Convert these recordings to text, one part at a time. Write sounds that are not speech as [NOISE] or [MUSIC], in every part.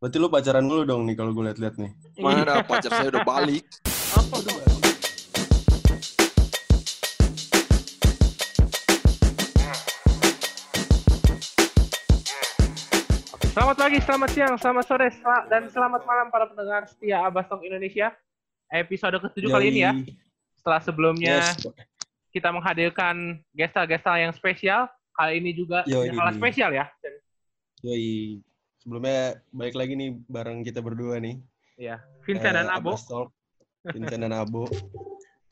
Berarti lu pacaran dulu dong nih kalau gue liat-liat nih. Mana ada pacar saya udah balik. Selamat pagi, selamat siang, selamat sore, sel- dan selamat malam para pendengar setia Abastok Indonesia. Episode ketujuh kali ini ya. Setelah sebelumnya Yes. kita menghadirkan gestal-gestal yang spesial, kali ini juga Yoi. yang kalah spesial ya. Yoi. Sebelumnya balik lagi nih bareng kita berdua nih. ya, Vincent dan Eh, Abo. Talk. Vincent dan Abo.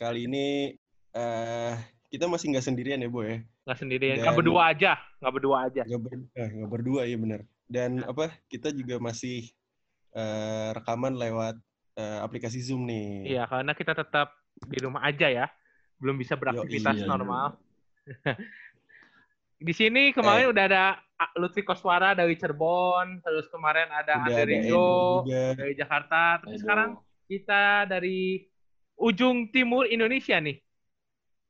Kali ini eh kita masih nggak sendirian ya, Bo ya. Nggak sendirian, nggak berdua aja, nggak berdua aja. Nggak ber- eh, nggak berdua ya benar. Dan apa? Kita juga masih eh, rekaman lewat eh, aplikasi Zoom nih. Iya, karena kita tetap di rumah aja ya, belum bisa beraktivitas iya. normal. [LAUGHS] di sini kemarin udah ada Lutfi Koswara dari Cirebon, terus kemarin ada Udah Andre juga. dari Jakarta, tapi sekarang kita dari ujung timur Indonesia nih,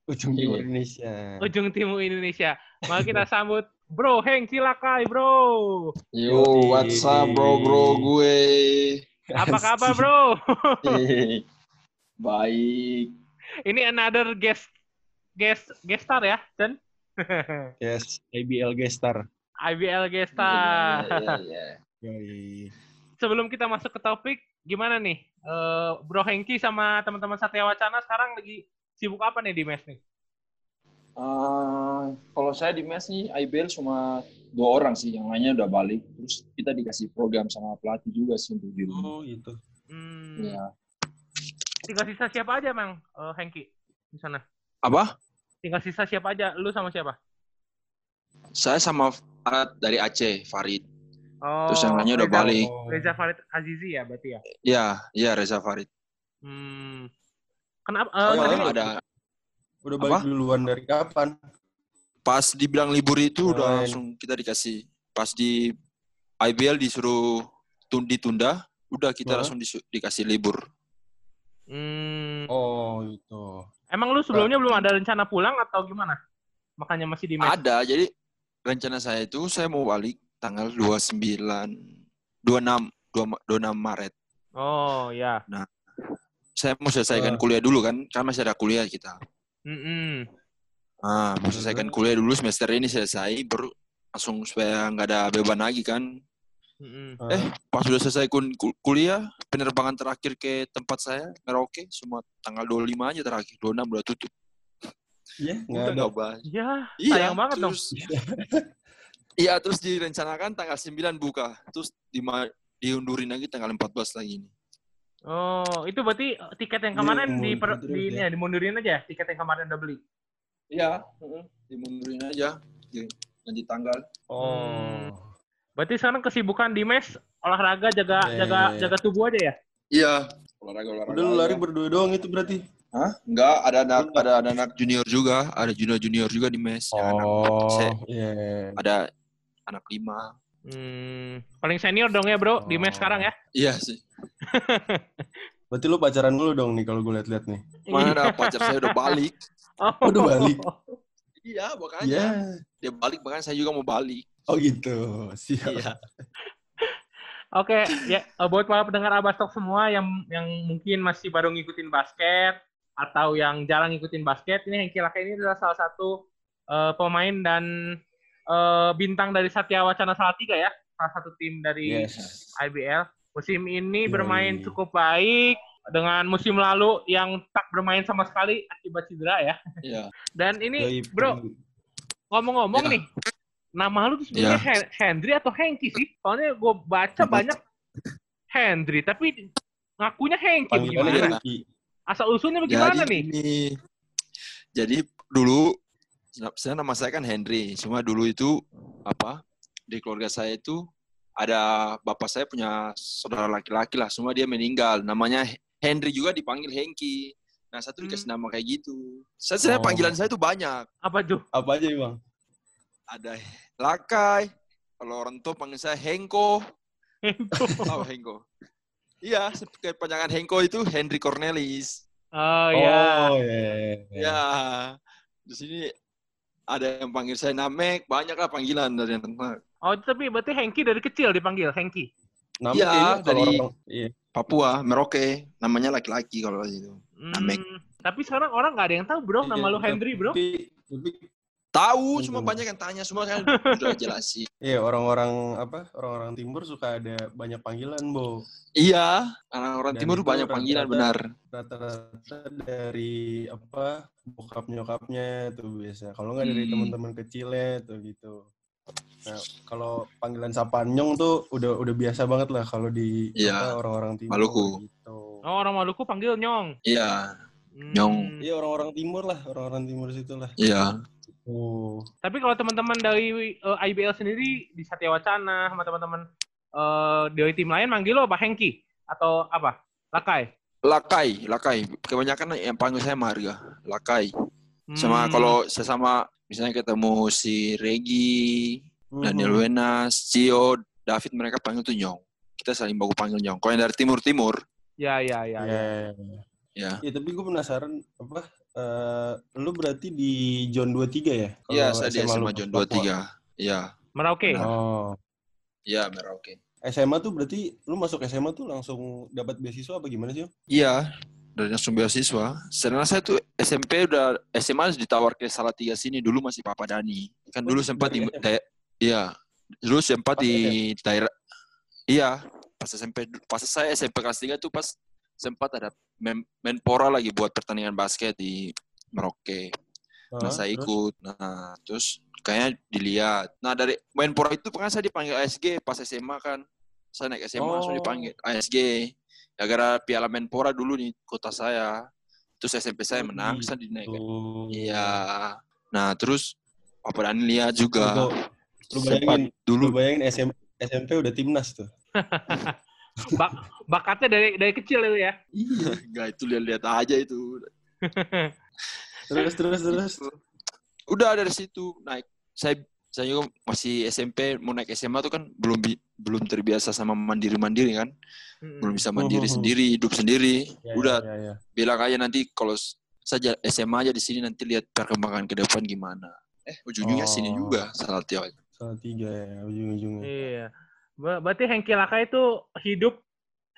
Ujung Iya. Timur Indonesia. ujung timur Indonesia. Mari kita [LAUGHS] sambut Bro Heng Cilakai, Bro. Yo, what's up bro bro gue? Apa [LAUGHS] kabar, Bro? [LAUGHS] Baik. Ini another guest guest guest star ya, Chen? Yes, IBL Gestar. IBL guest Iya, iya, iya. Sebelum kita masuk ke topik, gimana nih? Eh, Bro Hengki sama teman-teman Satya Wacana sekarang lagi sibuk apa nih di mes nih? Ah, kalau saya di mes nih IBL cuma dua orang sih, yang lainnya udah balik. Terus kita dikasih program sama pelatih juga sih untuk di rumah. Oh, gitu. Hmm, Iya. Tinggal sisa siapa aja, Mang? Eh, Hengki di sana. Apa? Tinggal sisa siapa aja? Lu sama siapa? Saya sama Farad dari Aceh, Farid. Oh, Terus yang lainnya udah Reza- balik. Oh. Reza Farid Azizi ya berarti ya? Iya, iya Reza Farid. Hmm. Kenapa? eh, Oh, ada Udah balik Apa? duluan dari kapan? pas dibilang libur itu udah Keren. langsung kita dikasih. Pas di IBL disuruh tun- ditunda, udah kita Hah? langsung dikasih libur. Hmm. Oh, itu. Emang lu sebelumnya belum ada rencana pulang atau gimana? Makanya masih di. Ada, jadi rencana saya itu saya mau balik tanggal 29 26 2 26 Maret. Oh, ya. Saya mau selesaikan Ah. kuliah dulu kan, kan masih ada kuliah kita. Mm-mm. Ah, mau selesaikan kuliah dulu semester ini selesai, baru langsung supaya nggak ada beban lagi kan. Mm-mm. Eh, pas sudah selesai kuliah, penerbangan terakhir ke tempat saya, Merauke, semua tanggal 25 aja terakhir, 26 udah tutup. Iya, nggak Udah ada. bahas. Ya, Iya, sayang banget dong. [LAUGHS] Iya, terus direncanakan tanggal 9 buka. Terus di diundurin lagi tanggal 14 lagi ini. Oh, itu berarti tiket yang Iya, kemarin di, per- terus di ini ya. ya, dimundurin aja ya, tiket yang kemarin udah beli. Iya, dimundurin aja. Di- Ganti tanggal. Oh. Berarti sekarang kesibukan di mes olahraga jaga Iya, jaga iya, iya. jaga tubuh aja ya. Iya. Olahraga olahraga. Udah lari berdua doang itu berarti. Hah? Enggak, ada anak ada ada anak junior juga, ada junior junior juga di mes. yang anak, Oh, saya- iya. ada anak lima. Hmm, paling senior dong ya, Bro, di mes Oh. sekarang ya. Iya sih. [LAUGHS] Berarti lu pacaran dulu dong nih kalau gue liat-liat nih. Mana ada pacar saya udah balik. [LAUGHS] Oh. Udah balik. Iya, makanya. Iya. Dia balik, makanya saya juga mau balik. Oh gitu. Siap. Iya. Oke, ya eh, buat para pendengar Abastok semua yang yang mungkin masih baru ngikutin basket atau yang jarang ngikutin basket, ini Hengki Laka ini adalah salah satu eh, pemain dan eh, bintang dari Satya Wacana Salatiga ya, salah satu tim dari Yes. IBL. Musim ini bermain cukup baik dengan musim lalu yang tak bermain sama sekali akibat cedera ya. Iya. Dan ini, bro, ngomong-ngomong Ya. nih, nama lu tuh sebenarnya Ya. Hen- Hendry atau Hengki sih? Soalnya gue baca banyak Hendry, tapi ngakunya Hengki gimana? Hengki. Asal usulnya bagaimana Jadi nih? gini, jadi dulu saya nama saya kan Henry. Cuma dulu itu apa di keluarga saya itu ada bapak saya punya saudara laki-laki lah. Semua dia meninggal. Namanya Henry juga dipanggil Hengki. Nah satu dikasih Hmm. nama kayak gitu. Saya sebenarnya Oh. panggilan saya itu banyak. Apa tuh? Apa aja, Bang? Ada Lakai. Kalau orang tua panggil saya Hengko. Hengko. Tahu Hengko? Iya, kepanjangan Hengko itu Henry Cornelis. Oh ya. Oh, iya. Ya, di sini ada yang panggil saya Namek, banyak lah panggilan dari anak-anak. Oh tapi berarti Hengki dari kecil dipanggil Hengki. Nama Iya, dari- orang iya. Papua, Merauke, namanya laki-laki kalau itu. Namek. Hmm, tapi sekarang orang nggak ada yang tahu bro nama Iya, lu Hendry bro. Tapi, tapi Tahu, Hmm. cuma banyak yang tanya, semua kan udah jelasin. [LAUGHS] iya orang-orang apa? Orang-orang timur suka ada banyak panggilan, Bo. Iya, orang-orang Dan timur banyak panggilan rata-rata- benar. Rata-rata dari apa? Bokap nyokapnya tuh biasa. Kalau nggak dari Hmm. teman-teman kecilnya tuh gitu. Nah, kalau panggilan sapaan nyong tuh udah udah biasa banget lah kalau di Iya. apa, orang-orang timur Maluku. gitu. Oh orang Maluku panggil Nyong. Iya, Hmm. Nyong. Iya orang-orang timur lah, orang-orang timur situ lah. iya. Oh. Tapi kalau teman-teman dari eh, IBL sendiri di Satya Wacana sama teman-teman eh, dari tim lain manggil lo apa Hengki atau apa? Lakai. Lakai, Lakai. Kebanyakan yang panggil saya Marga, Lakai. Sama Hmm. kalau sesama misalnya ketemu si Regi, Daniel Mhm. Wenas, Cio, David mereka panggil tuh Nyong. Kita saling baku panggil Nyong. Kalau yang dari timur-timur, Ya ya ya. Ya. iya. ya. Iya, tapi gue penasaran apa eh lu berarti di John 23 ya? Iya, saya di SMA John Papua. 23. Iya, Merauke. Oh. iya Merauke. SMA tuh berarti lu masuk SMA tuh langsung dapat beasiswa apa gimana sih? Iya, dari langsung beasiswa. Sebenarnya saya tuh SMP udah SMA ditawar ke Salatiga sini dulu masih Papa Dani. Kan dulu Oh, sempat di iya, dulu sempat di daerah Iya, pas SMP pas saya SMP kelas 3 tuh pas sempat ada men menpora lagi buat pertandingan basket di Merauke. Nah, Ah, saya terus? ikut. Nah, terus kayaknya dilihat. Nah, dari menpora itu kan saya dipanggil ASG pas SMA kan. Saya naik SMA langsung Oh. dipanggil ASG. Ya gara Piala Menpora dulu di kota saya. Terus SMP saya Oh, menang, gitu. saya dinaik. Tuh. Iya. Nah, terus Papa Dani lihat juga. Lu, lu Sempat bayangin, dulu lu bayangin SM, SMP udah timnas tuh. [LAUGHS] Bak bakatnya dari dari kecil itu ya. Iya. enggak itu lihat-lihat aja itu. Terus terus terus. Udah dari situ naik. Saya saya juga masih SMP mau naik SMA tuh kan belum belum terbiasa sama mandiri-mandiri kan. Mm-mm. belum bisa mandiri Mhm. sendiri, hidup sendiri. Ya, Udah Ya, ya, ya. bilang aja nanti kalau saja SMA aja di sini nanti lihat perkembangan ke depan gimana. Eh, ujung-ujungnya sini Oh. juga salah tiap. Salah tiga ya ujung-ujungnya. Iya. Ber- Berarti Hengki Laka itu hidup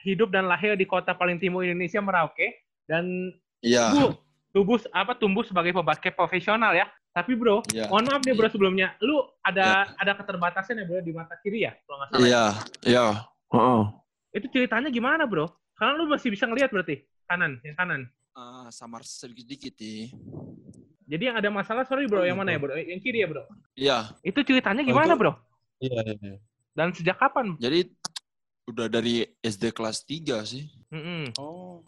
hidup dan lahir di kota paling timur Indonesia Merauke dan Iya, tumbuh tumbuh apa tumbuh sebagai pebasket profesional ya. Tapi bro, iya. mohon maaf nih bro sebelumnya, lu ada ada keterbatasan ya bro di mata kiri ya kalau nggak salah. ya? Iya, iya. Heeh. Itu ceritanya gimana bro? Karena lu masih bisa ngelihat berarti kanan, yang kanan. Ah, samar sedikit-dikit nih. Jadi yang ada masalah sorry bro, Oh, yang mana ya bro? Yang kiri ya bro? Iya, Itu ceritanya Oh, gimana bro? Iya, iya, iya. Dan sejak kapan? jadi udah dari SD kelas 3 sih. Mm-mm. Oh.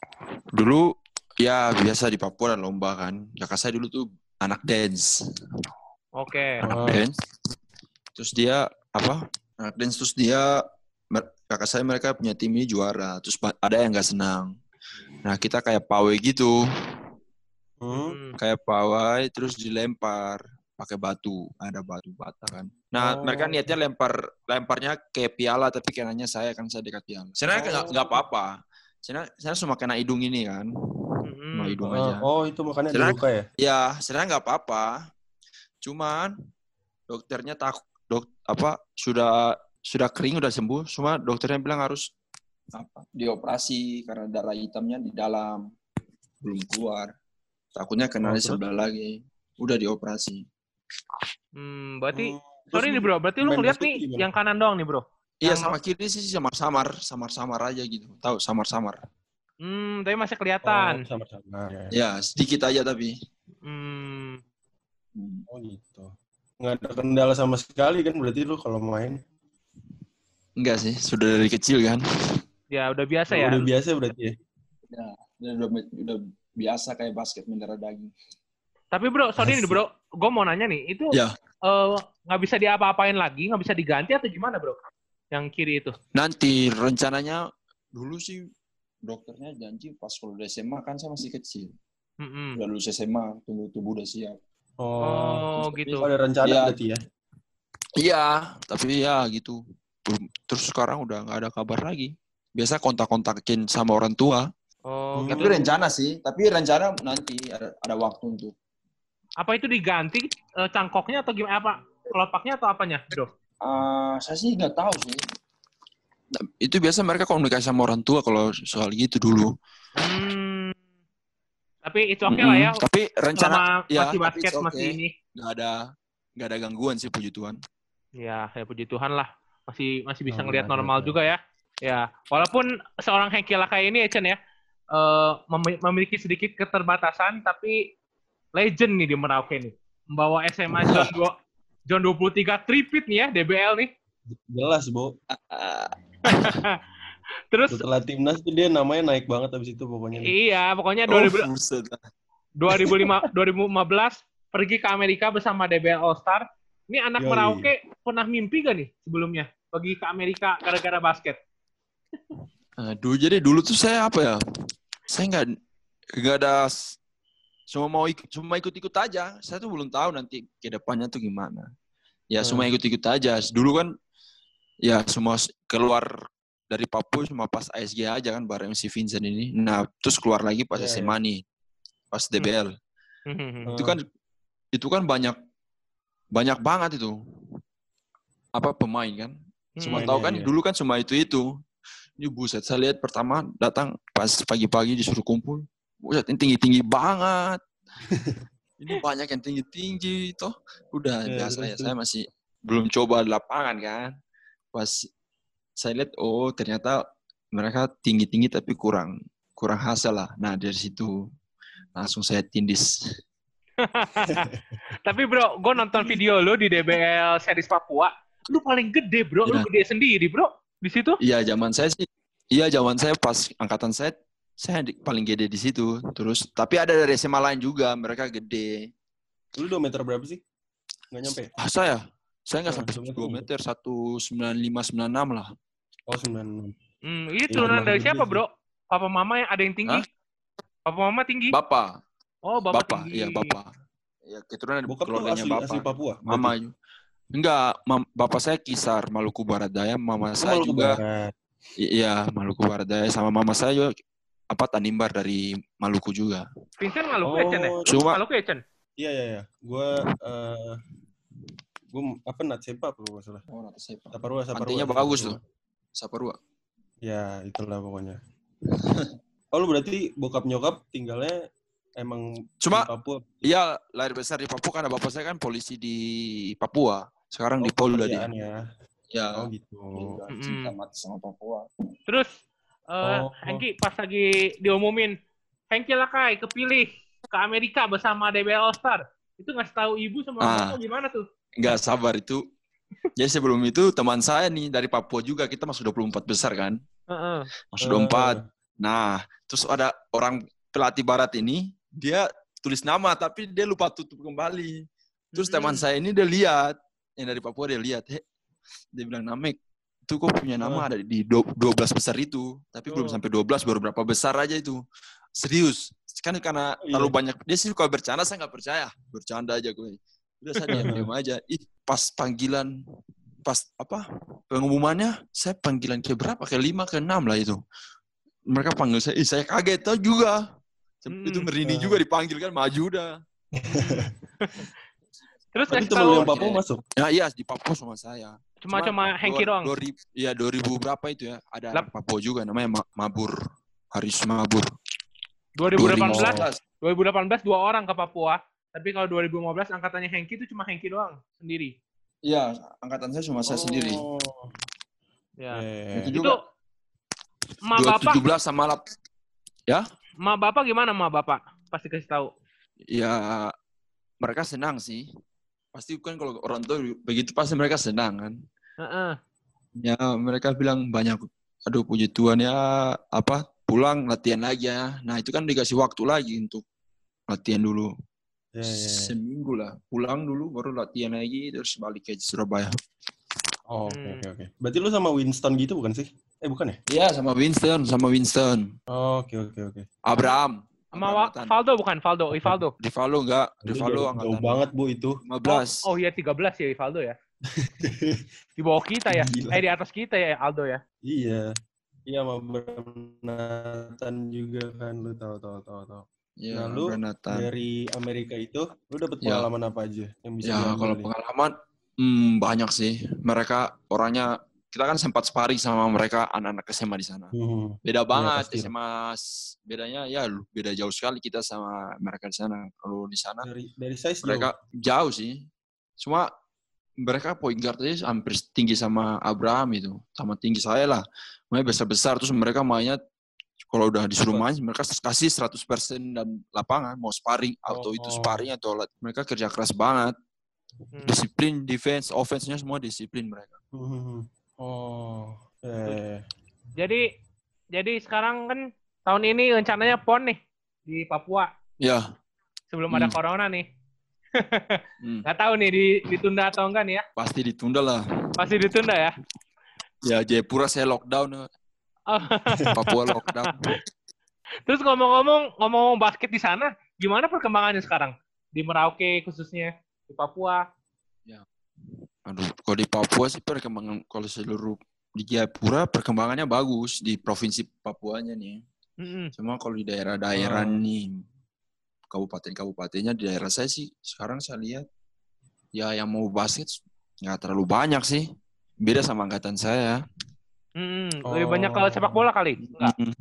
Dulu ya biasa di Papua ada lomba kan. Kakak saya dulu tuh anak dance. Oke. anak Oh. dance. Terus dia apa? Anak dance terus dia kakak saya mereka punya tim ini juara. Terus ada yang nggak senang. Nah kita kayak pawai gitu, Hmm. Mm. kayak pawai terus dilempar pakai batu. Ada batu bata kan. Nah Oh. mereka niatnya lempar lemparnya kayak piala tapi kenanya saya kan saya dekat piala. Sebenarnya nggak Oh. nggak apa-apa. Saya saya cuma kena hidung ini kan, cuma hidung Ah, aja. oh, itu makanya ada luka ya? Ya, sebenarnya nggak apa-apa. Cuman dokternya takut dok apa sudah sudah kering udah sembuh, cuma dokternya bilang harus apa dioperasi karena darah hitamnya di dalam belum keluar. Takutnya kena Oh, di sebelah lagi. Udah dioperasi. Hmm, berarti Hmm. Sorry nih bro, berarti lu ngeliat nih gimana? yang kanan doang nih bro. Iya Yang- sama kiri sih samar-samar, samar-samar aja gitu. Tahu samar-samar. Hmm, tapi masih Oh, kelihatan. sama-sama. Ya, ya. Ya, sedikit aja tapi. Hmm. Oh gitu. Nggak ada kendala sama sekali kan berarti lu kalau main? Enggak sih, sudah dari kecil kan. ya udah biasa ya. Udah biasa berarti ya? Udah, udah, udah biasa kayak basket mendarah daging. Tapi bro, sorry nih Asik. bro, gue mau nanya nih, itu Ya. Eh, nggak bisa diapa-apain lagi, nggak bisa diganti atau gimana bro? Yang kiri itu. Nanti rencananya dulu sih dokternya janji pas kalau udah SMA kan saya masih kecil. Mm-mm. Udah lulus SMA, tubuh tubuh udah siap. Oh, terus gitu. Ada rencana Iya. berarti ya? Iya, tapi ya gitu. Terus sekarang udah nggak ada kabar lagi. Biasa kontak-kontakin sama orang tua. Oh, Hmm. gitu. Tapi rencana sih, tapi rencana nanti ada, ada waktu untuk. Apa itu diganti eh, cangkoknya atau gimana? Apa kelopaknya atau apanya, bro? Ah, saya sih nggak tahu sih. itu biasa mereka komunikasi sama orang tua kalau soal gitu dulu. Hmm. Tapi itu oke lah ya. Tapi rencana Selama ya, masih basket it's masih okay. ini. nggak ada nggak ada gangguan sih puji Tuhan. Ya, ya puji Tuhan lah. Masih masih bisa Oh, ngelihat normal ada. juga ya. Ya, walaupun seorang Hengki Lakai ini Chen ya eh, mem- memiliki sedikit keterbatasan tapi legend nih di Merauke nih. Membawa SMA John [LAUGHS] 2 John 23 tripit nih ya DBL nih. Jelas, Bo. [LAUGHS] Terus Setelah timnas tuh dia namanya naik banget abis itu pokoknya. nih. iya, pokoknya Oh, 2000 buset. 2005 2015 [LAUGHS] pergi ke Amerika bersama DBL All Star. Ini anak Yoi. Merauke pernah mimpi gak nih sebelumnya pergi ke Amerika gara-gara basket? Aduh, jadi dulu tuh saya apa ya? Saya nggak nggak ada s- cuma mau ikut cuma ikut-ikut aja. Saya tuh belum tahu nanti ke depannya tuh gimana. Ya Hmm. cuma ikut-ikut aja. Dulu kan ya semua keluar dari Papua cuma pas ASG aja kan bareng si Vincent ini. Nah, terus keluar lagi pas Iya, SMA nih. Pas DBL. Hmm. Itu kan itu kan banyak banyak banget itu. Apa pemain kan? Cuma Hmm. tahu iya, kan iya. dulu kan cuma itu itu. Ini buset saya lihat pertama datang pas pagi-pagi disuruh kumpul. Buset ini tinggi-tinggi banget. [LAUGHS] ini banyak yang tinggi-tinggi toh. Udah Iya, biasa ya. Saya masih belum coba lapangan kan. Pas saya lihat oh ternyata mereka tinggi-tinggi tapi kurang kurang hasil lah. Nah dari situ langsung saya tindis. [LAUGHS] Tapi bro, gue nonton video lu di DBL series Papua. Lu paling gede bro, lu Iya. gede sendiri bro di situ. Iya zaman saya sih. Iya zaman saya pas angkatan saya saya paling gede di situ. Terus tapi ada dari SMA lain juga mereka gede. Lu 2 meter berapa sih? Nggak nyampe? Ah saya saya nggak Oh, sampai dua 2 meter. meter satu sembilan lima sembilan enam lah. Oh, 96. Hmm, ini Iya, turunan dari siapa bro? Papa mama yang ada yang tinggi? Hah? Papa mama tinggi? Bapak, oh bapak, bapak, tinggi. iya bapak. Ya keturunan Bokap lu keluarganya asli, bapak. asli Papua? Mama. Enggak, mam- bapak saya Kisar Maluku Barat Daya, mama Oh, saya Maluku juga Barat. iya Maluku Barat Daya sama mama saya juga apa Tanimbar dari Maluku juga. Vincent Maluku ya Chen ya? Oh, Lu cuma- Maluku ya Chen? Iya, iya, iya. Gua eh gua apa Natsepa apa gua nggak salah. Oh, nanti saya Saparua, Saparua. Pantainya bagus tuh. Saparua. Ya, itulah pokoknya. [LAUGHS] oh, lu berarti bokap nyokap tinggalnya emang Cuma di Papua. Iya, lahir besar di Papua karena bapak saya kan polisi di Papua. Sekarang di Oh, Polda dia. ya. Ya. Oh, gitu. Mm-mm. cinta mati sama Papua. Terus eh Oh. Hengki pas lagi diumumin Hengki Lakai kepilih ke Amerika bersama DBL All Star. Itu ngasih tahu ibu sama Ah. bapak gimana tuh? Enggak sabar itu. Jadi sebelum itu teman saya nih dari Papua juga kita masuk 24 besar kan. Heeh. Masuk Eh, 24. Nah, terus ada orang pelatih barat ini, dia tulis nama tapi dia lupa tutup kembali. Terus Mm-mm. teman saya ini dia lihat, yang dari Papua dia lihat, "Heh." dia bilang, "Namek, itu kok punya nama ada di do- 12 besar itu, tapi belum Oh. sampai 12 baru berapa besar aja itu." Serius. Kan karena Oh, iya. terlalu banyak dia sih suka bercanda, saya nggak percaya. Bercanda aja gue. Udah saya diam-diam aja. Ih, pas panggilan pas apa pengumumannya saya panggilan ke berapa ke lima ke enam lah itu mereka panggil saya ih saya kaget tau juga Hmm. itu merinding juga dipanggil kan maju dah [LAUGHS] Terus Tapi tahu lu yang Papua masuk. ya iya di Papua sama saya cuma cuma Hengki doang. dua ribu iya dua ribu berapa itu ya ada anak Papua juga namanya Ma- Mabur Haris Mabur 2018 2018 dua orang ke Papua. Tapi kalau 2015 angkatannya Hengki itu cuma Hengki doang sendiri. iya angkatan saya cuma saya sendiri Oh. Ya. Iya. Itu Itu ma bapak 2017 sama lap ma bapak gimana ma bapak? Pasti kasih tahu. ya mereka senang sih pasti kan kalau orang tua begitu pasti mereka senang kan Heeh. ya mereka bilang banyak aduh puji Tuhan ya apa pulang latihan lagi ya nah itu kan dikasih waktu lagi untuk latihan dulu Iya, iya, iya. seminggu lah pulang dulu baru latihan lagi terus balik ke Surabaya Oh, oke Hmm. oke oke. Berarti lu sama Winston gitu bukan sih? Eh, bukan ya? Iya sama Winston sama Winston Oh, oke oke oke. Abraham Angkatan. Valdo bukan Valdo, Ivaldo. Rivalo enggak jauh, angkatan jauh banget Bu itu. 15 Oh, oh iya 13 ya Ivaldo ya. [LAUGHS] Di bawah kita ya. Gila. Eh di atas kita ya Aldo ya. Iya. Iya sama Nathan juga kan lu tahu tahu tahu tahu. ya Nah, lu Bernatan. Dari Amerika itu lu dapet Ya. pengalaman apa aja yang bisa Ya kalau pengalaman hmm, banyak sih. Mereka orangnya kita kan sempat sparring sama mereka anak-anak SMA di sana. Hmm. Beda banget pasti. SMA bedanya ya beda jauh sekali kita sama mereka di sana. Kalau di sana Dari dari size mereka jauh sih. Cuma mereka point guard aja hampir tinggi sama Abraham itu, sama tinggi saya lah. Mainnya besar-besar terus mereka mainnya kalau udah disuruh main mereka kasih 100% dan lapangan mau sparring atau itu Oh. sparring atau mereka kerja keras banget. Hmm. Disiplin defense, offense-nya semua disiplin mereka. Hmm. Oh. Eh. Jadi jadi sekarang kan tahun ini rencananya PON nih di Papua Ya, sebelum ada Hmm. corona nih. hmm, [LAUGHS] Nggak tahu nih di, ditunda atau enggak nih ya. pasti ditunda lah. Pasti ditunda ya. Ya Jayapura saya lockdown, Oh. [LAUGHS] Papua lockdown. [LAUGHS] Terus ngomong-ngomong ngomong basket di sana, gimana perkembangannya sekarang di Merauke khususnya di Papua? Aduh, kalau di Papua sih perkembangan kalau seluruh di Jayapura perkembangannya bagus di provinsi Papuanya nih. Mm-mm. Cuma kalau di daerah-daerah Oh. nih kabupaten-kabupatennya di daerah saya sih sekarang saya lihat ya yang mau basket nggak terlalu banyak sih. Beda sama angkatan saya. Mm-mm. Lebih banyak ke Oh. sepak bola kali? Enggak. Mm.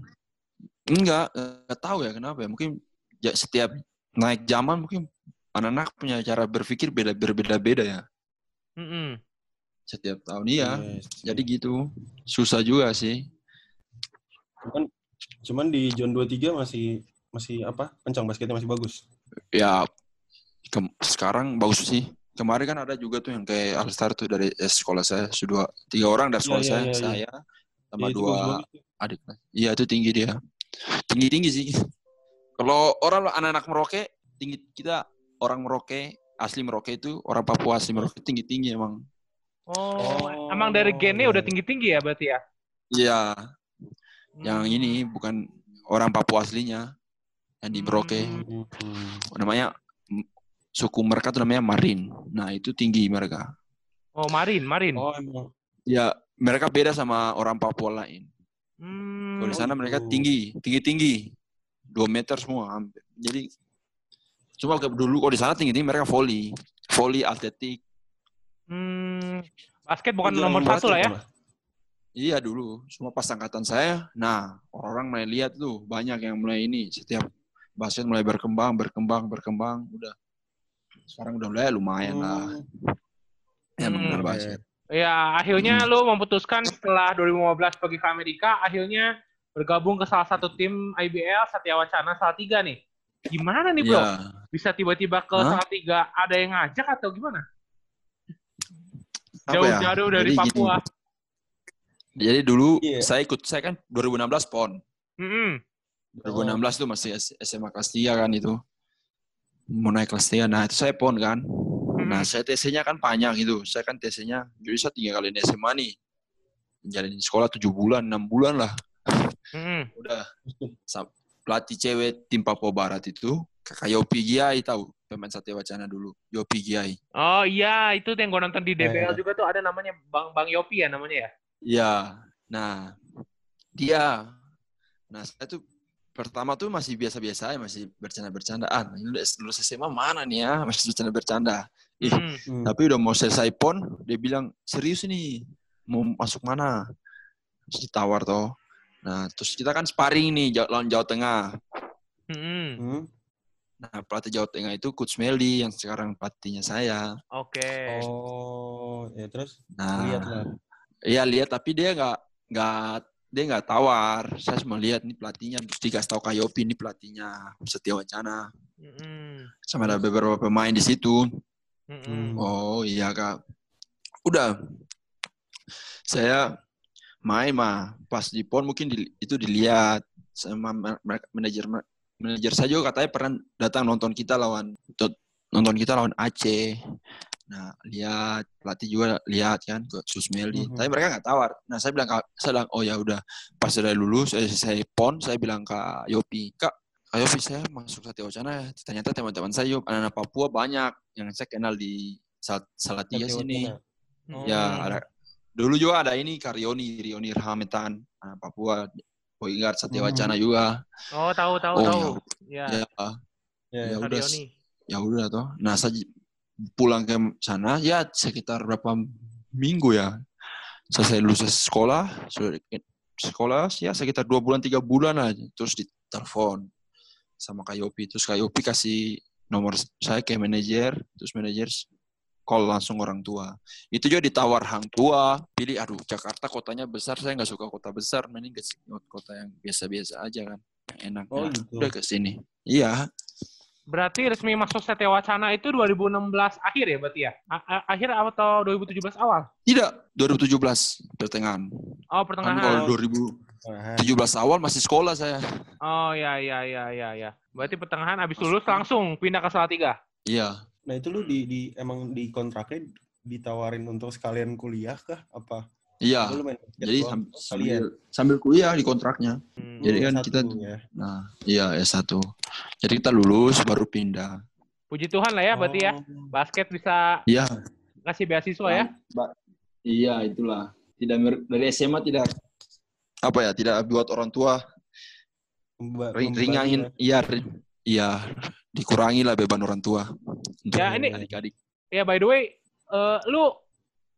Enggak, nggak tahu ya kenapa ya. Mungkin ya setiap naik zaman mungkin anak-anak punya cara berpikir beda berbeda-beda ya. Mm-mm. Setiap tahun iya. Yes. Jadi gitu. Susah juga sih. cuman cuman di John 23 masih masih apa? Kencang basketnya masih bagus. Ya ke- sekarang bagus sih. Kemarin kan ada juga tuh yang kayak Alstar tuh dari eh, sekolah saya, sudah tiga orang dari Iya, sekolah iya, saya, iya, iya. saya sama itu dua adik. Iya itu tinggi dia, tinggi tinggi sih. Kalau orang anak-anak Merauke tinggi kita orang Merauke asli Merauke itu orang Papua asli Merauke tinggi tinggi emang. Oh, Oh, emang dari gennya udah tinggi-tinggi ya berarti ya? Iya, yang Hmm. ini bukan orang Papua aslinya yang di Merauke. Hmm. Hmm. Namanya suku mereka tuh namanya Marin. Nah itu tinggi mereka. Oh, Marin, Marin. Oh, emang. Ya, mereka beda sama orang Papua lain. Hmm. Kalau di sana Oh, mereka tinggi, tinggi-tinggi. Dua meter semua hampir. Jadi, cuma dulu kalau di sana tinggi-tinggi mereka volley. Volley, atletik. Hmm. Basket bukan Juara nomor satu lah ya? Iya dulu, semua pas angkatan saya. Nah, orang mulai lihat tuh, banyak yang mulai ini. Setiap basket mulai berkembang, berkembang, berkembang. Udah. Sekarang udah mulai lumayan lah. Hmm. Ya, Hmm. Oke. basket. Ya, akhirnya lu memutuskan setelah 2015 pergi ke Amerika, akhirnya bergabung ke salah satu tim IBL Satya Wacana Salatiga nih. Gimana nih, Bro? Iya. Bisa tiba-tiba ke Hah? Salatiga ada yang ngajak atau gimana? Ya? Jauh-jauh dari Jadi gini. Papua. Jadi dulu Iya. saya ikut, saya kan 2016 PON. Mm-mm. 2016 tuh masih SMA kelas 3 kan itu. Mau naik kelas 3. Nah, itu saya PON kan. Nah, saya TC-nya kan panjang gitu. Saya kan TC-nya, jadi saya tiga kali SMA nih. Jalanin sekolah 7 bulan, 6 bulan lah. Mm-mm. Udah. Pelatih cewek tim Papua Barat itu, kakak Yopi Giai tahu. Pemain Satya Wacana dulu. Yopi Giai. Oh iya, itu yang gue nonton di DBL Eh. juga tuh ada namanya Bang Bang Yopi ya namanya ya. Iya. Nah, dia. Nah, saya tuh pertama tuh masih biasa-biasa ya, masih bercanda-bercandaan. Ini udah lulus SMA mana nih ya? [LAUGHS] Masih bercanda-bercanda. Ih, Mm. Hmm. Tapi udah mau selesai pon, dia bilang serius nih, mau masuk mana? Terus ditawar toh. Nah, terus kita kan sparring nih Jawa- lawan Jawa Tengah. Hmm. Nah, pelatih Jawa Tengah itu Coach Meli yang sekarang pelatihnya saya. Oke. Oh, ya terus Nah, lihat lah. iya lihat tapi dia nggak nggak dia nggak tawar. Saya cuma lihat nih pelatihnya, terus dikasih tahu Kak Yopi ini pelatihnya Setia Wacana. Mm-mm. Sama ada beberapa pemain di situ. Mm-mm. Oh iya kak. Udah. Saya main mah pas di pon mungkin di- itu dilihat sama ma- ma- manajer manajer saya juga katanya pernah datang nonton kita lawan nonton kita lawan Aceh. Nah lihat pelatih juga lihat kan ke Susmeli. Mhm. Tapi mereka nggak tawar. Nah saya bilang saya bilang oh ya udah pas sudah lulus saya, saya pon saya bilang ke Yopi kak Yopi saya masuk Satya Wacana ya. Ternyata teman-teman saya Yop, anak-anak Papua banyak yang saya kenal di Sal Salatiga sini. Wacana. Mm. Ya, ada dulu juga ada ini Karyoni, Rioni Rahametan, anak Papua, guard Satya Hmm. Wacana juga. Oh tahu tahu Oh, tahu. Ya. Ya, Ya, Ya ya. udah. Karyoni. ya udah toh. Nah, saya pulang ke sana ya sekitar berapa minggu ya. selesai lulus sekolah, sekolah ya sekitar dua bulan tiga bulan aja, terus ditelepon sama Kak Yopi, terus Kak Yopi kasih nomor saya ke manajer, terus manajer call langsung orang tua. Itu juga ditawar hang tua, pilih aduh Jakarta kotanya besar, saya nggak suka kota besar, mending ke kota yang biasa-biasa aja kan, yang enak. Oh, Nah, gitu. Udah ke sini. Iya, Berarti resmi masuk Satya Wacana itu 2016 akhir ya berarti ya? A- a- akhir atau 2017 awal? tidak 2017 pertengahan. Oh, Kan pertengahan. kalau 2017 Nah, awal masih sekolah saya. Oh, ya ya ya ya ya. Berarti pertengahan habis lulus langsung pindah ke Salatiga. Iya. Nah itu lu di, di emang di kontraknya ditawarin untuk sekalian kuliah kah? Apa? Iya. Jadi sambil sambil kuliah di kontraknya. Hmm. Jadi kan Satu kita- ya. Nah, iya S1. Jadi kita lulus baru pindah. Puji Tuhan lah ya berarti ya. Oh. Basket bisa Iya. ngasih beasiswa ya. Ba- Iya, itulah. Tidak mer- dari SMA tidak apa ya, tidak buat orang tua ring- ringangin ya. iya iya dikurangi lah beban orang tua Ya, ini- adik-adik. Ya by the way, eh, lu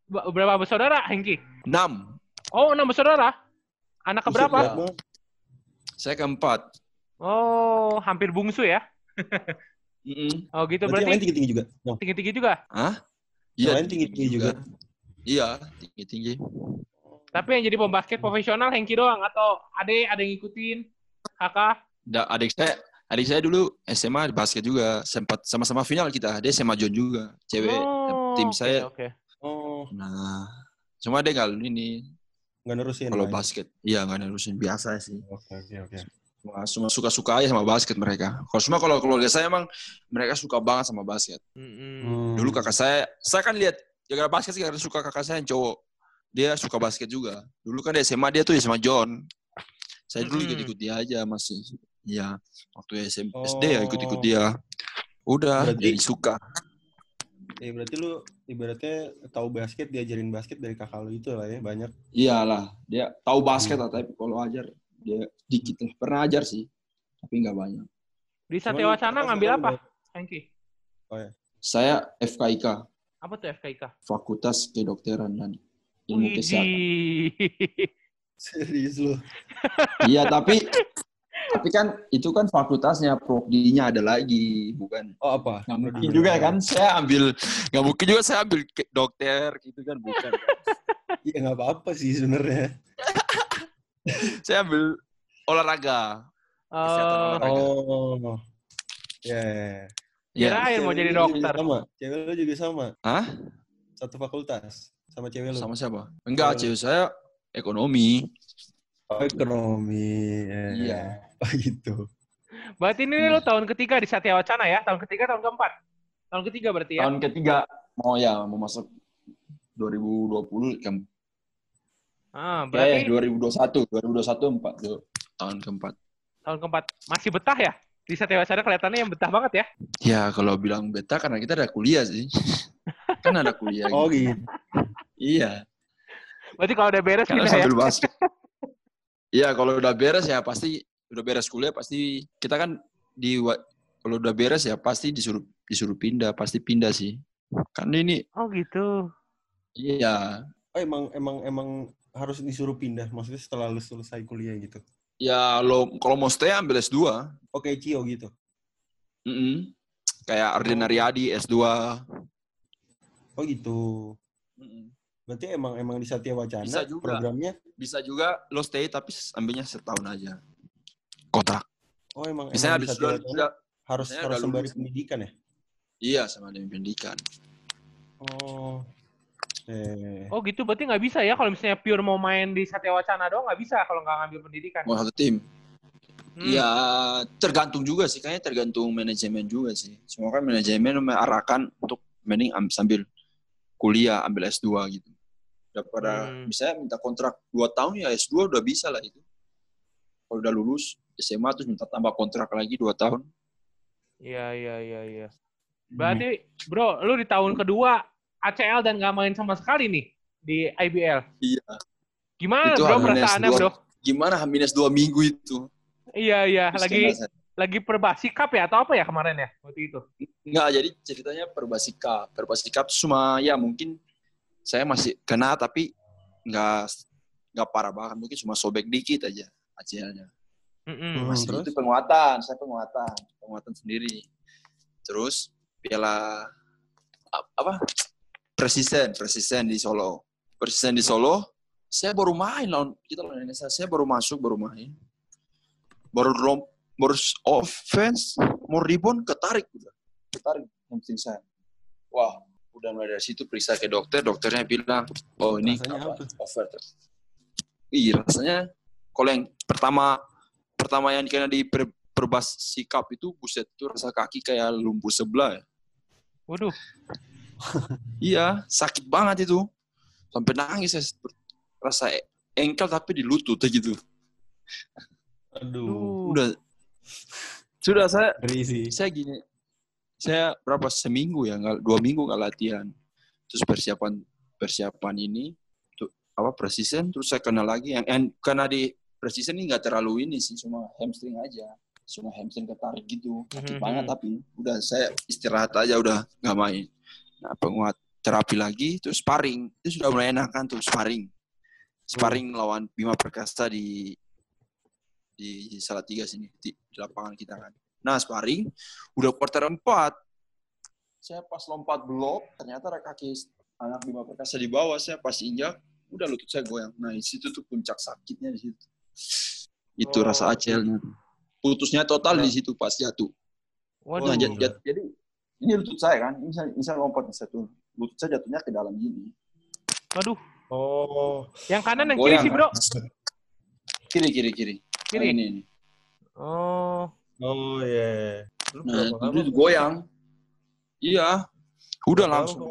berapa bersaudara, Hengki? 6. Oh, enam bersaudara. Anak keberapa? Saya keempat. Oh, hampir bungsu ya. [LAUGHS] Mm-mm. Oh gitu Berarti yang berarti lain tinggi-tinggi juga? Tinggi-tinggi juga. Hah? Yang lain tinggi-tinggi juga? Iya, tinggi-tinggi. Tapi yang jadi pembasket profesional Hengki doang atau ade ada yang ngikutin? Kakak? Da- adik saya adik saya dulu SMA basket juga sempat sama-sama final kita dia SMA John juga cewek Oh, tim saya Oke. Oh, nah cuma dia nggak ini nggak nerusin. kalau ya? basket iya nggak nerusin biasa sih Oke, oke, oke. cuma cuma suka-suka aja sama basket mereka kalau cuma kalau keluarga saya emang mereka suka banget sama basket. Hmm. dulu kakak saya saya kan lihat gara basket sih karena suka kakak saya yang cowok dia suka basket juga dulu kan di SMA dia tuh SMA John saya dulu Mm-mm. ikut-ikut dia aja masih Iya, waktu SM, Oh. SD ya ikut-ikut dia. Udah, Berarti- jadi suka. Ya, berarti lu ibaratnya tahu basket, diajarin basket dari kakak lu itu lah ya, banyak. Iyalah, dia tahu basket Hmm. lah, tapi kalau ajar dia dikit lah. Pernah ajar sih, tapi nggak banyak. Di Satya Wacana ngambil apa, udah- Hengki? Saya FKIK, Apa tuh FKIK? Fakultas Kedokteran dan Ilmu Kesehatan. [LAUGHS] Serius lu. Iya, tapi tapi kan itu kan fakultasnya, prodi-nya ada lagi, bukan? Oh, apa? Nggak mungkin juga kan, saya ambil, nggak mungkin juga saya ambil dokter gitu kan, bukan. Iya, [LAUGHS] nggak apa-apa sih sebenarnya. [LAUGHS] saya ambil olahraga. Kesehatan Oh, olahraga. Oh. Ya. ya. Iya. Kirain mau Cewek jadi dokter. Sama. Cewek lu juga sama. Hah? Satu fakultas sama cewek lu. Sama siapa? Enggak, Cewek cewek saya ekonomi. Oh, ekonomi. Ya. Iya. Oh, [LAUGHS] gitu. berarti ini lu tahun ketiga di Satya Wacana ya? Tahun ketiga, tahun keempat? Tahun ketiga berarti ya? Tahun ketiga mau ya mau masuk 2020 kan. Ah, Eh, berarti 2021, 2021 empat tuh. tahun keempat. tahun keempat. Masih betah ya? Di Satya Wacana kelihatannya yang betah banget ya? Ya kalau bilang beta karena kita ada kuliah sih. [LAUGHS] kan ada kuliah. Oh, gitu. gitu. Iya. Berarti kalau udah beres Karena pindah ya? basket. Iya, kalau udah beres ya pasti udah beres kuliah pasti kita kan di kalau udah beres ya pasti disuruh disuruh pindah, pasti pindah sih. Kan ini Oh gitu. iya, Oh, emang emang emang harus disuruh pindah. Maksudnya setelah lu selesai kuliah gitu. ya lo kalau mau stay ambil S2. Oke, Cio gitu. Mm-mm. Kayak Arden Aryadi S2. Oh, gitu. Berarti emang emang di Satya Wacana Bisa juga. programnya Bisa juga lo stay tapi ambilnya setahun aja. Kontrak. oh emang Misalnya emang habis Wacana udah harus harus sembari lulus. pendidikan ya? iya sama dengan pendidikan. Oh. Eh. Oh gitu, berarti nggak bisa ya kalau misalnya pure mau main di Satya Wacana doang nggak bisa kalau nggak ngambil pendidikan. Mau satu tim. Hmm. Ya tergantung juga sih, kayaknya tergantung manajemen juga sih. Semua kan manajemen mengarahkan untuk mending am- sambil kuliah ambil S2 gitu. Daripada Hmm. misalnya minta kontrak 2 tahun ya S2 udah bisa lah itu. Kalau udah lulus SMA terus minta tambah kontrak lagi 2 tahun. Iya iya iya iya. Hmm. Berarti bro, lu di tahun kedua ACL dan nggak main sama sekali nih di IBL. Iya. Gimana Itu bro H-2. perasaannya bro? Gimana H-2 minggu itu? Iya iya, Terus lagi saya- lagi perbasi cup ya atau apa ya kemarin ya waktu itu? Enggak, jadi ceritanya Perbasi Cup. Perbasi Cup cuma ya mungkin saya masih kena tapi nggak nggak parah banget mungkin cuma sobek dikit aja ACL-nya Mm-mm. masih terus? itu penguatan saya penguatan penguatan sendiri terus piala apa presiden presiden di Solo presiden di Solo saya baru main lawan kita lawan Indonesia saya baru masuk baru main baru lom baru offense mau rebound ketarik udah ketarik hamstring saya wah udah mulai dari situ periksa ke dokter dokternya bilang oh ini Rasanya apa? apa? over iya rasanya kalau yang pertama pertama yang kena di per, perbas sikap itu buset itu rasa kaki kayak lumpuh sebelah ya. Waduh. [LAUGHS] Iya, sakit banget itu. Sampai nangis saya rasa engkel tapi di lutut aja gitu. Aduh. Udah sudah saya Ngeri sih. saya gini saya berapa seminggu ya nggak dua minggu nggak latihan terus persiapan persiapan ini tuh apa presisen terus saya kena lagi yang, yang karena di presisen ini nggak terlalu ini sih cuma hamstring aja cuma hamstring ketarik gitu sakit Mhm. banget tapi udah saya istirahat aja udah nggak main nah penguat terapi lagi terus sparring itu sudah mulai enakan tuh sparring sparring lawan Bima Perkasa di di Salatiga sini di, di lapangan kita kan Nah, sparring udah quarter 4. Saya pas lompat blok, ternyata ada kaki anak Bima Perkasa di bawah, saya pas injak, udah lutut saya goyang. Nah, di situ tuh puncak sakitnya di situ. Itu Oh. rasa ACL-nya. Putusnya total di situ pas jatuh. Waduh. Nah, jat- jat- jadi ini lutut saya kan, ini saya, ini saya lompat di satu. Lutut saya jatuhnya ke dalam gini. Waduh. Oh. Yang kanan yang kiri sih, Bro. Kiri, kiri, kiri. Nah, Kiri. ini, ini. Oh. Oh iya. Lu Nah, itu goyang. Iya. Udah langsung.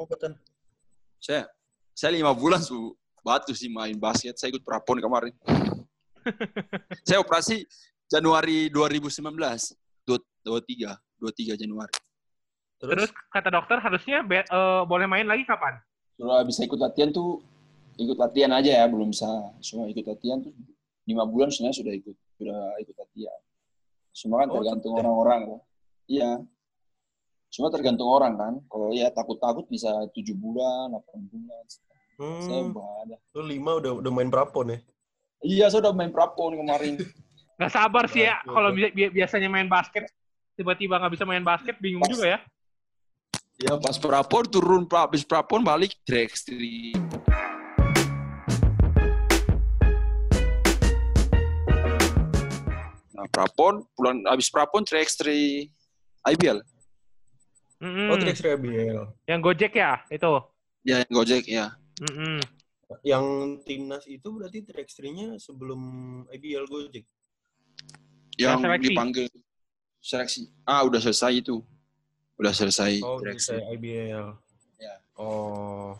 saya saya lima bulan su batu sih main basket saya ikut prapon kemarin [LAUGHS] saya operasi Januari 2019 dua dua tiga dua tiga Januari. Terus? Kata dokter harusnya be- eh, boleh main lagi kapan? sudah bisa ikut latihan tuh ikut latihan aja ya belum bisa. Cuma ikut latihan tuh lima bulan sebenarnya sudah ikut sudah ikut latihan. Semua kan Oh, tergantung ya? orang-orang kan. iya. Cuma tergantung orang kan. Kalau ya takut-takut bisa tujuh bulan delapan bulan. Saya Hmm, belum ada. Lu lima udah udah main prapon ya? Iya saya udah main prapon kemarin [LAUGHS] Gak sabar sih ya kalau bi- bi- biasanya main basket tiba-tiba nggak bisa main basket bingung Pas. juga ya. Ya pas prapon turun pra- habis prapon balik track street. Nah prapon pulang habis prapon track street IBL. Mm-mm. Oh, Trix Rebel. Yang Gojek ya itu. Ya yang Gojek ya. Mm-mm. Yang timnas itu berarti 3-nya sebelum IBL Gojek. Yang seleksi. dipanggil seleksi. Ah udah selesai itu. Udah selesai Oh, bisa street. IBL. Ya. Oh.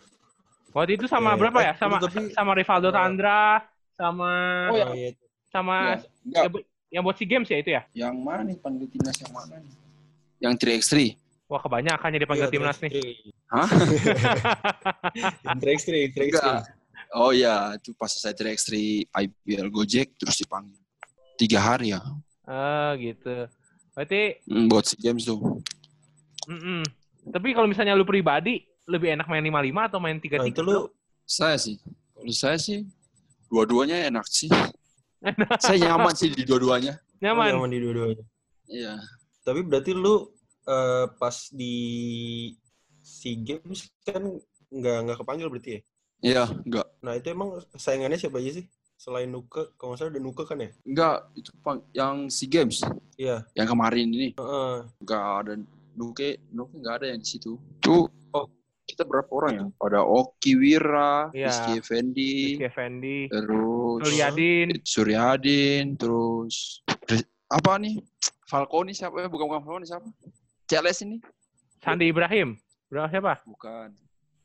Waktu itu sama Oke. berapa ya? Eh, Sama tapi- sama Rivaldo Oh. Tandra, sama Oh, ya. Sama Ya. Enggak, yang, bu- yang buat si games ya itu ya? yang mana nih panggil timnas yang mana nih? Yang 3x3. Wah kebanyakan jadi panggil Iya, timnas nih. 3. Hah? Trax 3, Trax 3. Enggak. Oh ya, itu pas saya track 3 IBL Gojek terus dipanggil. Tiga hari ya. Ah gitu. Berarti, Hmm, buat SEA Games tuh. mm-mm. tapi kalau misalnya lu pribadi lebih enak main 55 atau main 33? Nah, itu lu Saya sih, kalau saya sih, dua-duanya enak sih. [LAUGHS] saya nyaman sih di dua-duanya. nyaman. nyaman di dua-duanya. Iya. Tapi berarti lu eh, pas di SEA Games kan nggak nggak kepanggil berarti ya? Iya, enggak. Nah itu emang saingannya siapa aja sih? Selain Nuka, kalau nggak salah ada Nuka kan ya? Enggak, itu pang- yang SEA Games. Iya. Yang kemarin ini. Heeh. Enggak ada. Nuke, Nuke enggak ada yang di situ. Tuh, oh, kita berapa orang ya? Ada Oki Wira, Iya. Rizky Effendi, Rizky Effendi, terus Suryadin, Suryadin, terus apa nih? Falconi siapa ya? Bukan bukan Falconi siapa? Celes ini? Sandi Ibrahim. Berapa siapa? Bukan.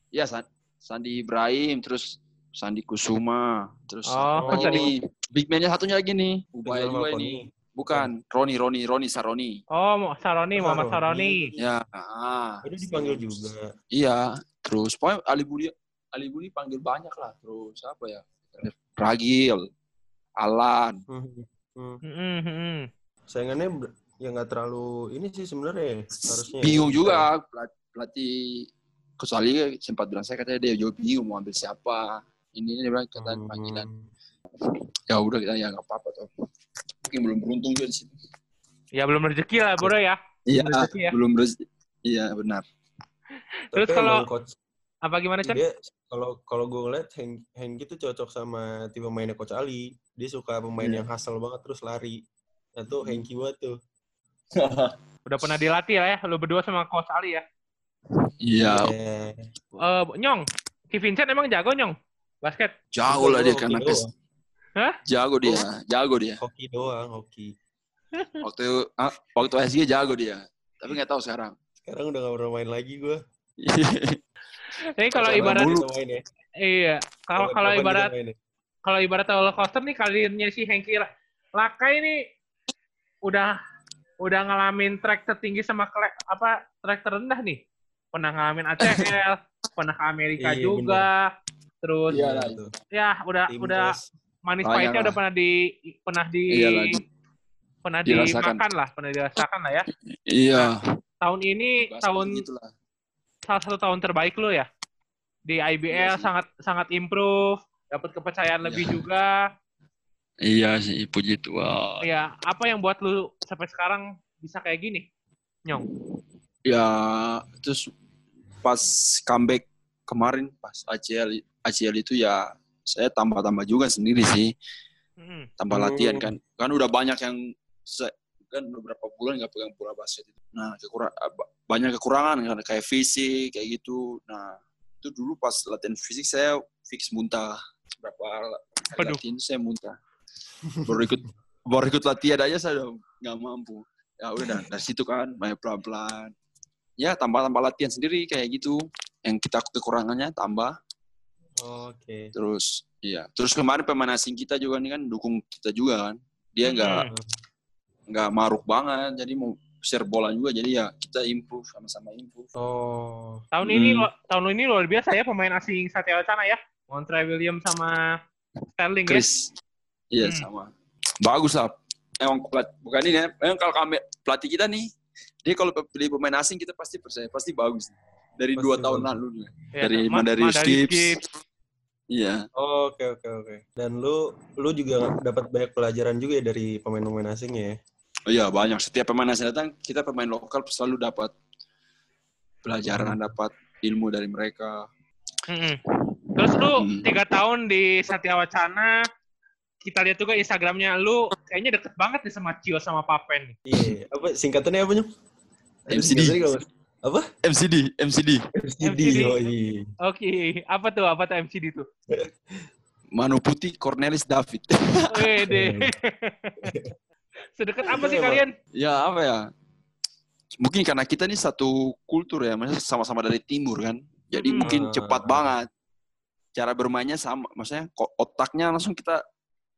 Ya San- Sandi Ibrahim, terus Sandi Kusuma, terus Oh, lagi Sandi- nih. Big man-nya satunya lagi nih. Ubaya Rizal juga ini. Bukan, Roni, Roni, Roni Saroni. Oh, Mo- Saroni, Muhammad Saroni. Ya, ah, Itu dipanggil juga. iya. Terus pokoknya Ali Budi, Ali Budi panggil banyak lah. Terus apa ya? Ragil, Alan. Hmm. Hmm. Mm-mm. Saingannya ber- ya nggak terlalu ini sih sebenarnya harusnya. Bingung juga pelat- pelatih kecuali sempat bilang saya katanya dia juga bingung mau ambil siapa ini dia bilang kata panggilan Hmm. ya udah kita ya nggak apa-apa tuh mungkin belum beruntung juga di situ Ya belum rezeki lah bro ya. iya Belum rezeki ya. belum rezeki iya benar Terus Tapi kalau- coach Apa gimana Chan? dia kalau kalau gue ngeliat Heng Hengki tuh cocok sama tipe mainnya coach Ali. Dia suka pemain Iya. yang hustle banget terus lari. Nah tuh Hmm. Hengki banget tuh. [LAUGHS] Udah pernah dilatih lah ya, lu berdua sama Coach Ali ya. Iya Eh, Eh, Nyong, Ki Vincent emang jago Nyong? Basket? jago lah dia karena kes doang. jago dia jago dia Hoki doang, hoki. [LAUGHS] waktu ah, waktu SG jago dia tapi nggak tahu sekarang Sekarang udah gak pernah main lagi gue. [LAUGHS] Ini kalau ibarat main ya. iya, kalau kalau ibarat ya. kalau ibarat roller coaster nih karirnya si Hengki Laka ini udah udah ngalamin track tertinggi sama kle- apa track terendah nih. Pernah ngalamin ACL, [LAUGHS] pernah ke Amerika Iya, juga. Terus Iya Iya lah. tuh. ya udah Tim udah manis Banyak pahitnya lah. udah pernah di pernah di Iya pernah dirasakan. dimakan lah, pernah dirasakan lah ya. iya Tahun ini tahun gitulah. salah satu tahun terbaik lo ya di IBL Iya sih. sangat sangat improve, dapat kepercayaan lebih Iya. juga. iya sih puji Tuhan Ya, apa yang buat lu sampai sekarang bisa kayak gini? Nyong. ya terus pas comeback kemarin pas ACL ACL itu ya saya tambah-tambah juga sendiri sih. Mm. tambah Hmm. latihan kan. Kan udah banyak yang se- kan beberapa bulan nggak pegang bola basket itu. Nah kekurang banyak kekurangan kan kayak fisik kayak gitu. Nah itu dulu pas latihan fisik saya fix muntah. Berapa Aduh. latihan saya muntah. Baru ikut baru ikut latihan aja saya udah nggak mampu. Ya udah dari, dari situ kan main pelan pelan ya tambah tambah latihan sendiri kayak gitu yang kita kekurangannya tambah Oke. terus iya terus kemarin pemain asing kita juga nih kan dukung kita juga kan dia nggak Hmm. nggak maruk banget jadi mau share bola juga jadi ya kita improve sama-sama improve Oh. Tahun ini Hmm. lo- tahun ini luar biasa ya pemain asing Satya Wacana ya. Montre William sama Sterling ya. Chris iya Hmm. sama bagus lah emang pelat, bukan ini ya emang kalau kami pelatih kita nih dia kalau beli pemain asing kita pasti percaya pasti bagus dari Pasti dua tahun bagus. lalu Ya, dari Mandarius Mandarius Gibbs. iya Oke oke oke. Dan lu lu juga dapat banyak pelajaran juga ya dari pemain-pemain asing ya. oh iya banyak setiap pemain asing datang kita pemain lokal selalu dapat pelajaran dapat ilmu dari mereka Mm-mm. Terus lu Hmm. tiga tahun di Satya Wacana, kita lihat juga Instagramnya lu kayaknya deket banget nih sama Cio sama Papen. nih. Iya. Apa singkatannya apa nyok? MCD. Apa? MCD MCD MCD. MCD. Oh iya. Oke, apa tuh? Apa tuh MCD tuh? Manu Putih Cornelis David Wede. [LAUGHS] Sedekat apa sih kalian? ya apa ya mungkin karena kita nih satu kultur ya maksudnya sama-sama dari timur kan jadi Hmm. mungkin Ah. cepat banget cara bermainnya sama maksudnya kok otaknya langsung kita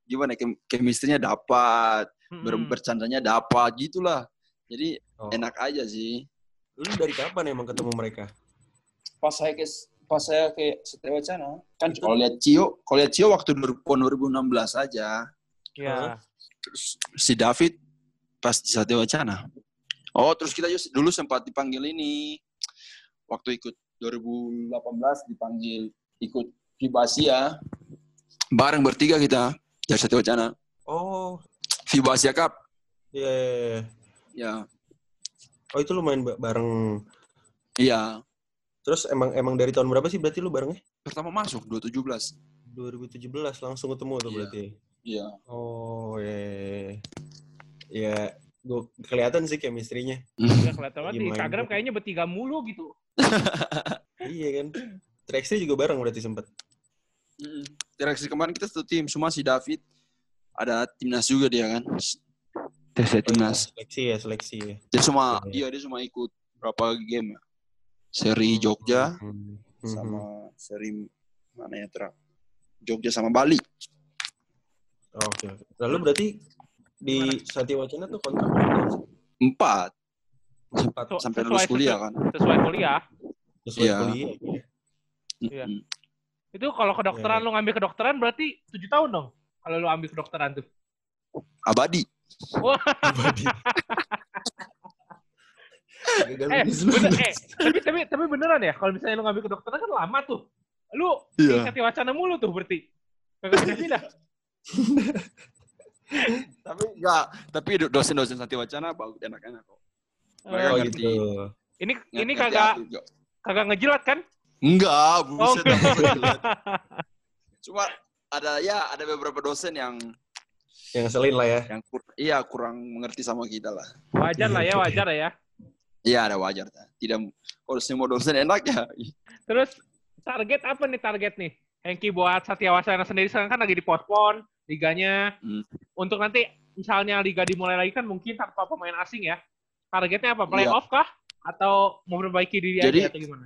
gimana kem chemistry-nya dapat Mm-mm. bercandanya dapat gitulah jadi Oh. enak aja sih Lu dari kapan emang ketemu mereka? pas saya ke pas saya ke Setia Wacana kan kalau lihat Cio kalau lihat Cio waktu 2016 aja Ya. terus si David pas di Satya Wacana. Oh, terus kita just- dulu sempat dipanggil ini waktu ikut 2018 dipanggil ikut FIBA Asia. Bareng bertiga kita dari Satya Wacana. Oh. FIBA Asia Cup. Iya. iya, iya. Ya, Oh itu lu main ba- bareng. iya. Terus emang emang dari tahun berapa sih berarti lu barengnya? Pertama masuk 2017. 2017 langsung ketemu tuh Iya. berarti. Iya. Oh iya. Ya, gue kelihatan sih chemistry-nya. [LAUGHS] Ya, kelihatan banget di Instagram kayaknya bertiga mulu gitu. [LAUGHS] iya kan. Trax juga bareng berarti sempet. Mm. Kemarin kita satu tim, semua si David ada timnas juga dia kan. Tes timnas. Seleksi ya, seleksi ya. Dia semua Iya. iya dia semua ikut berapa game ya. Seri Jogja Hmm. Sama seri mana ya Tra? Jogja sama Bali. Oke. oke. Lalu berarti di Satya Wacana tuh kontrak? Empat Empat. Sampai lulus kuliah kan. Sesuai kuliah. Sesuai Iya. kuliah. ya. Iya. Mm-mm. Itu kalau kedokteran Iya, lu ngambil kedokteran berarti tujuh tahun dong. Kalau lu ambil kedokteran tuh. Abadi. Wah, eh, bener, eh, tapi, tapi, tapi beneran ya, kalau misalnya lu ngambil kedokteran kan lama tuh. Lu Iya. Satya Wacana mulu tuh berarti. Kagak pindah-pindah. [LAUGHS] Tapi enggak, tapi do- dosen-dosen Satya Wacana bagus enak-enak kok. Mereka Oh ngerti. gitu. ini ini Ngerti kagak hati juga. kagak ngejilat kan? Enggak, Oh, buset. enggak. [LAUGHS] Cuma ada ya ada beberapa dosen yang Yang ngeselin lah ya. yang kur- iya kurang mengerti sama kita lah. wajar lah ya, wajar lah ya. Iya ada wajar. Tidak kalau semua dosen enak ya. Terus target apa nih target nih? Hengki buat Satya Wacana sendiri sekarang kan lagi dipospon liganya. Hmm. Untuk nanti misalnya liga dimulai lagi kan mungkin tanpa pemain asing ya. Targetnya apa? Iya. Playoff kah? Atau mau memperbaiki diri Jadi- aja atau gimana?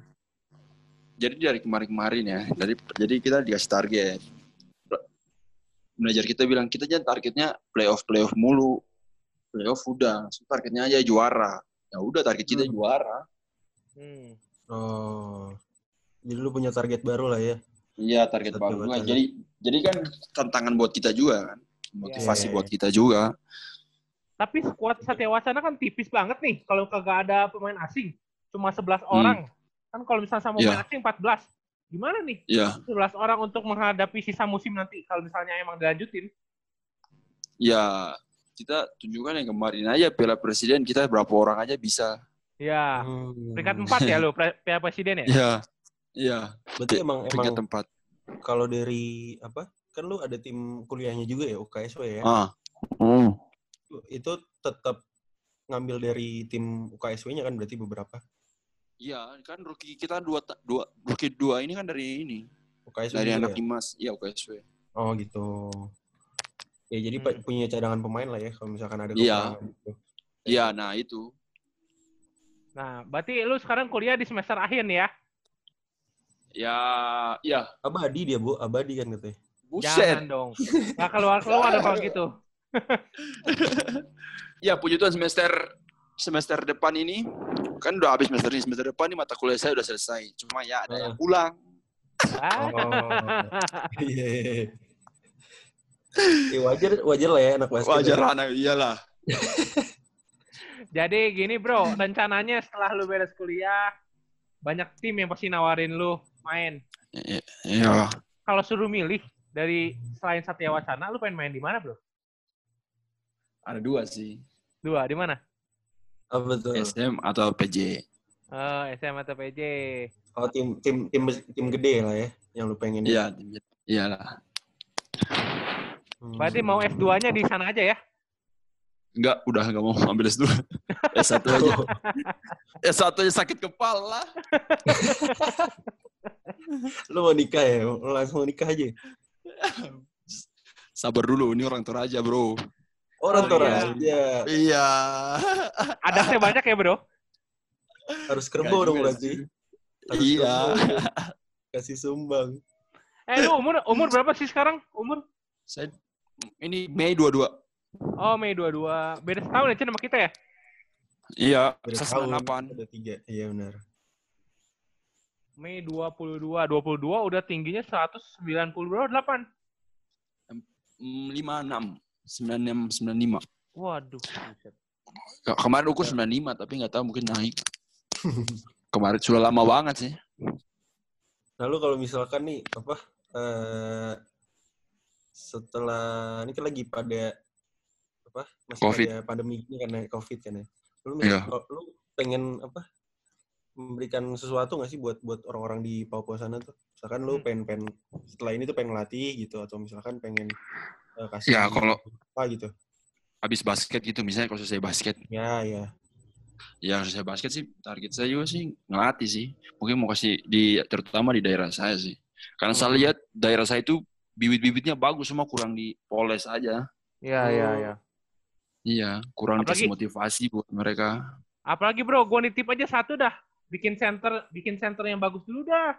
Jadi dari kemarin-kemarin ya, dari jadi kita dikasih target. Manajer kita bilang kita jangan targetnya playoff playoff mulu. Playoff udah, so targetnya aja juara. Ya udah target kita Hmm. juara. Hmm. Oh. Jadi lu punya target baru lah ya. Iya target baru. Wacana. Jadi jadi kan tantangan buat kita juga kan. Motivasi Iya. buat kita juga. Tapi skuad Satya Wacana kan tipis banget nih kalau kagak ada pemain asing. Cuma 11 Hmm. orang. Kan kalau misalnya sama Iya. pemain asing 14. Gimana nih? Iya, 11 orang untuk menghadapi sisa musim nanti kalau misalnya emang dilanjutin. ya kita tunjukkan yang kemarin aja Piala Presiden kita berapa orang aja bisa. Ya, Hmm. peringkat 4 ya pre- Piala Presiden ya? Iya. Iya, Berarti emang peringkat emang tempat. kalau dari apa? Kan lu ada tim kuliahnya juga ya UKSW ya. Ah. Hmm. Itu tetap ngambil dari tim UKSW-nya kan berarti beberapa. Iya, kan rookie kita dua dua rookie dua ini kan dari ini. UKSW Dari juga anak ya? Dimas. Iya, UKSW. Oh gitu. Ya jadi Hmm. punya cadangan pemain lah ya kalau misalkan ada Iya. kekurangan gitu. Iya, nah itu. Nah, berarti lu sekarang kuliah di semester akhir nih ya? Ya, ya. Abadi dia bu, abadi kan katanya. Buset. Jangan dong. Nggak keluar-keluar [LAUGHS] dong kalau gitu. [LAUGHS] Ya, puji Tuhan semester semester depan ini kan udah habis semester ini. Semester depan ini mata kuliah saya udah selesai. Cuma ya ada yang pulang. Ah. Oh. [LAUGHS] Iya. Ya, wajar wajar lah ya anak basket. Wajar ya. lah, nah, iyalah. [LAUGHS] Jadi gini bro, rencananya setelah lu beres kuliah, banyak tim yang pasti nawarin lu main. Iya. Kalau suruh milih dari selain Satya Wacana, lu pengen main di mana bro? Ada dua sih. Dua, di mana? Oh, betul. SM atau PJ. Oh, SM atau PJ. Oh tim tim tim tim gede lah ya yang lu pengen. Iya, iyalah. Hmm. Berarti mau F2-nya di sana aja ya? Enggak, udah enggak mau ambil S2. [LAUGHS] S1 aja. S1 aja sakit kepala. lu mau nikah ya? Lu langsung mau nikah aja. Sabar dulu, ini orang Toraja, bro. Orang Oh, Toraja Iya. Adasnya banyak ya bro? harus kerbau dong berarti. Harus Iya. Kasih sumbang. Eh lu umur umur berapa sih sekarang? Umur? Saya ini Mei 22. Oh Mei 22. Beda setahun ya Cen sama kita ya? Iya, Beda tahun. 98. Ada tiga. Iya benar. Mei 22. 22 udah tingginya 190 bro, 8. Mm, 56. 96, 95. Waduh. Kemarin ukur 95, tapi nggak tahu mungkin naik. [LAUGHS] Kemarin sudah lama banget sih. Lalu kalau misalkan nih apa eh setelah ini kan lagi pada apa masih Covid. pada pandemi ini karena covid kan ya. Lu, Iya. kalau lu pengen apa memberikan sesuatu nggak sih buat buat orang-orang di Papua sana tuh? Misalkan lu Hmm. pengen pengen setelah ini tuh pengen latih gitu atau misalkan pengen eh, kasih Ya, kalau- apa gitu. Habis basket gitu, misalnya kalau selesai basket. Ya ya. Ya, selesai basket sih, target saya juga sih ngelatih sih. Mungkin mau kasih di, terutama di daerah saya sih. Karena saya Hmm. lihat daerah saya itu bibit-bibitnya bagus, semua kurang dipoles aja. Iya, Oh. iya, iya. Iya, kurang Apalagi- dikasih motivasi buat mereka. Apalagi bro, gue nitip aja satu dah. Bikin center, bikin center yang bagus dulu dah.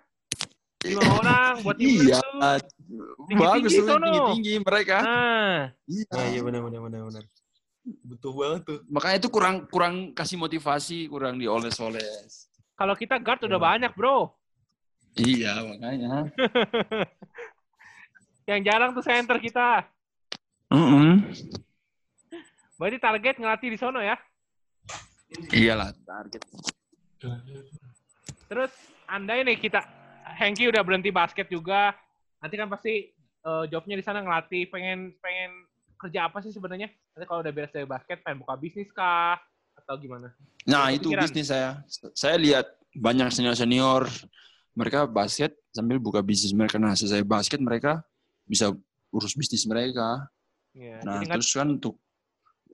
Lima orang buat tim Iya, lu. bagus Tinggi-tinggi tuh sono. tinggi-tinggi mereka. Nah, Iya. Nah, iya benar benar benar benar. Butuh banget tuh. Makanya itu kurang kurang kasih motivasi, kurang dioles-oles. kalau kita guard udah Iya. banyak bro. Iya, makanya. [LAUGHS] Yang jarang tuh center kita. Mm-mm. Berarti target ngelatih di sono ya. Iyalah, target. Terus andai nih kita Hengki udah berhenti basket juga. Nanti kan pasti uh, jobnya di sana ngelatih. Pengen pengen kerja apa sih sebenarnya? Nanti kalau udah beres dari basket, pengen buka bisnis kah? Atau gimana? Nah, itu kepikiran? bisnis saya. Saya lihat banyak senior-senior mereka basket sambil buka bisnis mereka. Nah, selesai basket mereka bisa urus bisnis mereka. Iya, Nah, jadi terus kan untuk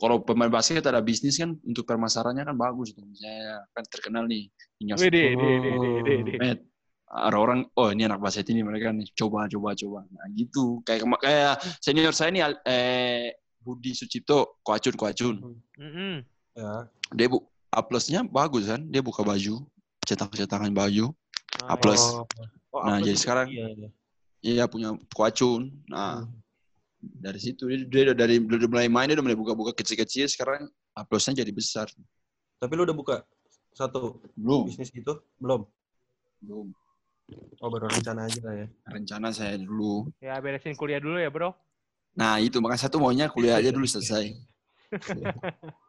kalau pemain basket ada bisnis kan untuk permasarannya kan bagus tuh. Saya kan terkenal nih. Tinggal Wede, wede, wede, wede, wede. Met, ada orang oh ini anak basket ini mereka nih coba coba coba nah gitu kayak kayak senior saya nih Al- eh Budi Sucipto Koacun Koacun Mm-mm. Ya. dia bu A plusnya bagus kan dia buka baju cetak cetakan baju A plus Oh, oh, Nah, jadi sekarang- Iya, iya. iya punya Koacun nah Hmm. dari situ dia, dia udah dari udah mulai main dia udah mulai buka-buka kecil-kecil sekarang A plusnya jadi besar Tapi lu udah buka satu belum bisnis gitu? Belum. belum Oh, baru rencana aja lah ya. rencana saya dulu Ya beresin kuliah dulu ya bro. nah itu makanya satu maunya kuliah aja dulu selesai [LAUGHS]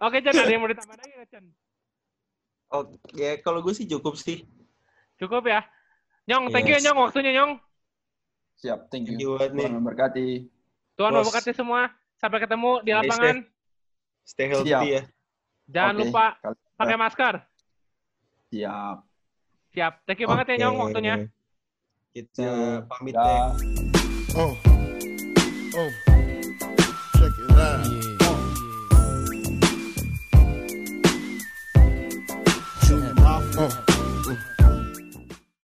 Oke Chan, ada yang mau ditambah lagi nggak Chan? Oh, ya kalau gue sih cukup sih. Cukup ya? Nyong, thank you Yes. Nyong waktunya Nyong. siap thank Thank you. Tuhan memberkati Tuhan memberkati semua. Sampai ketemu di lapangan. Stay healthy Siap. ya. Jangan Oke. lupa pakai masker. siap Siap. Thank you banget ya Nyong waktunya. Kita pamit deh. Oh, oh, check it out.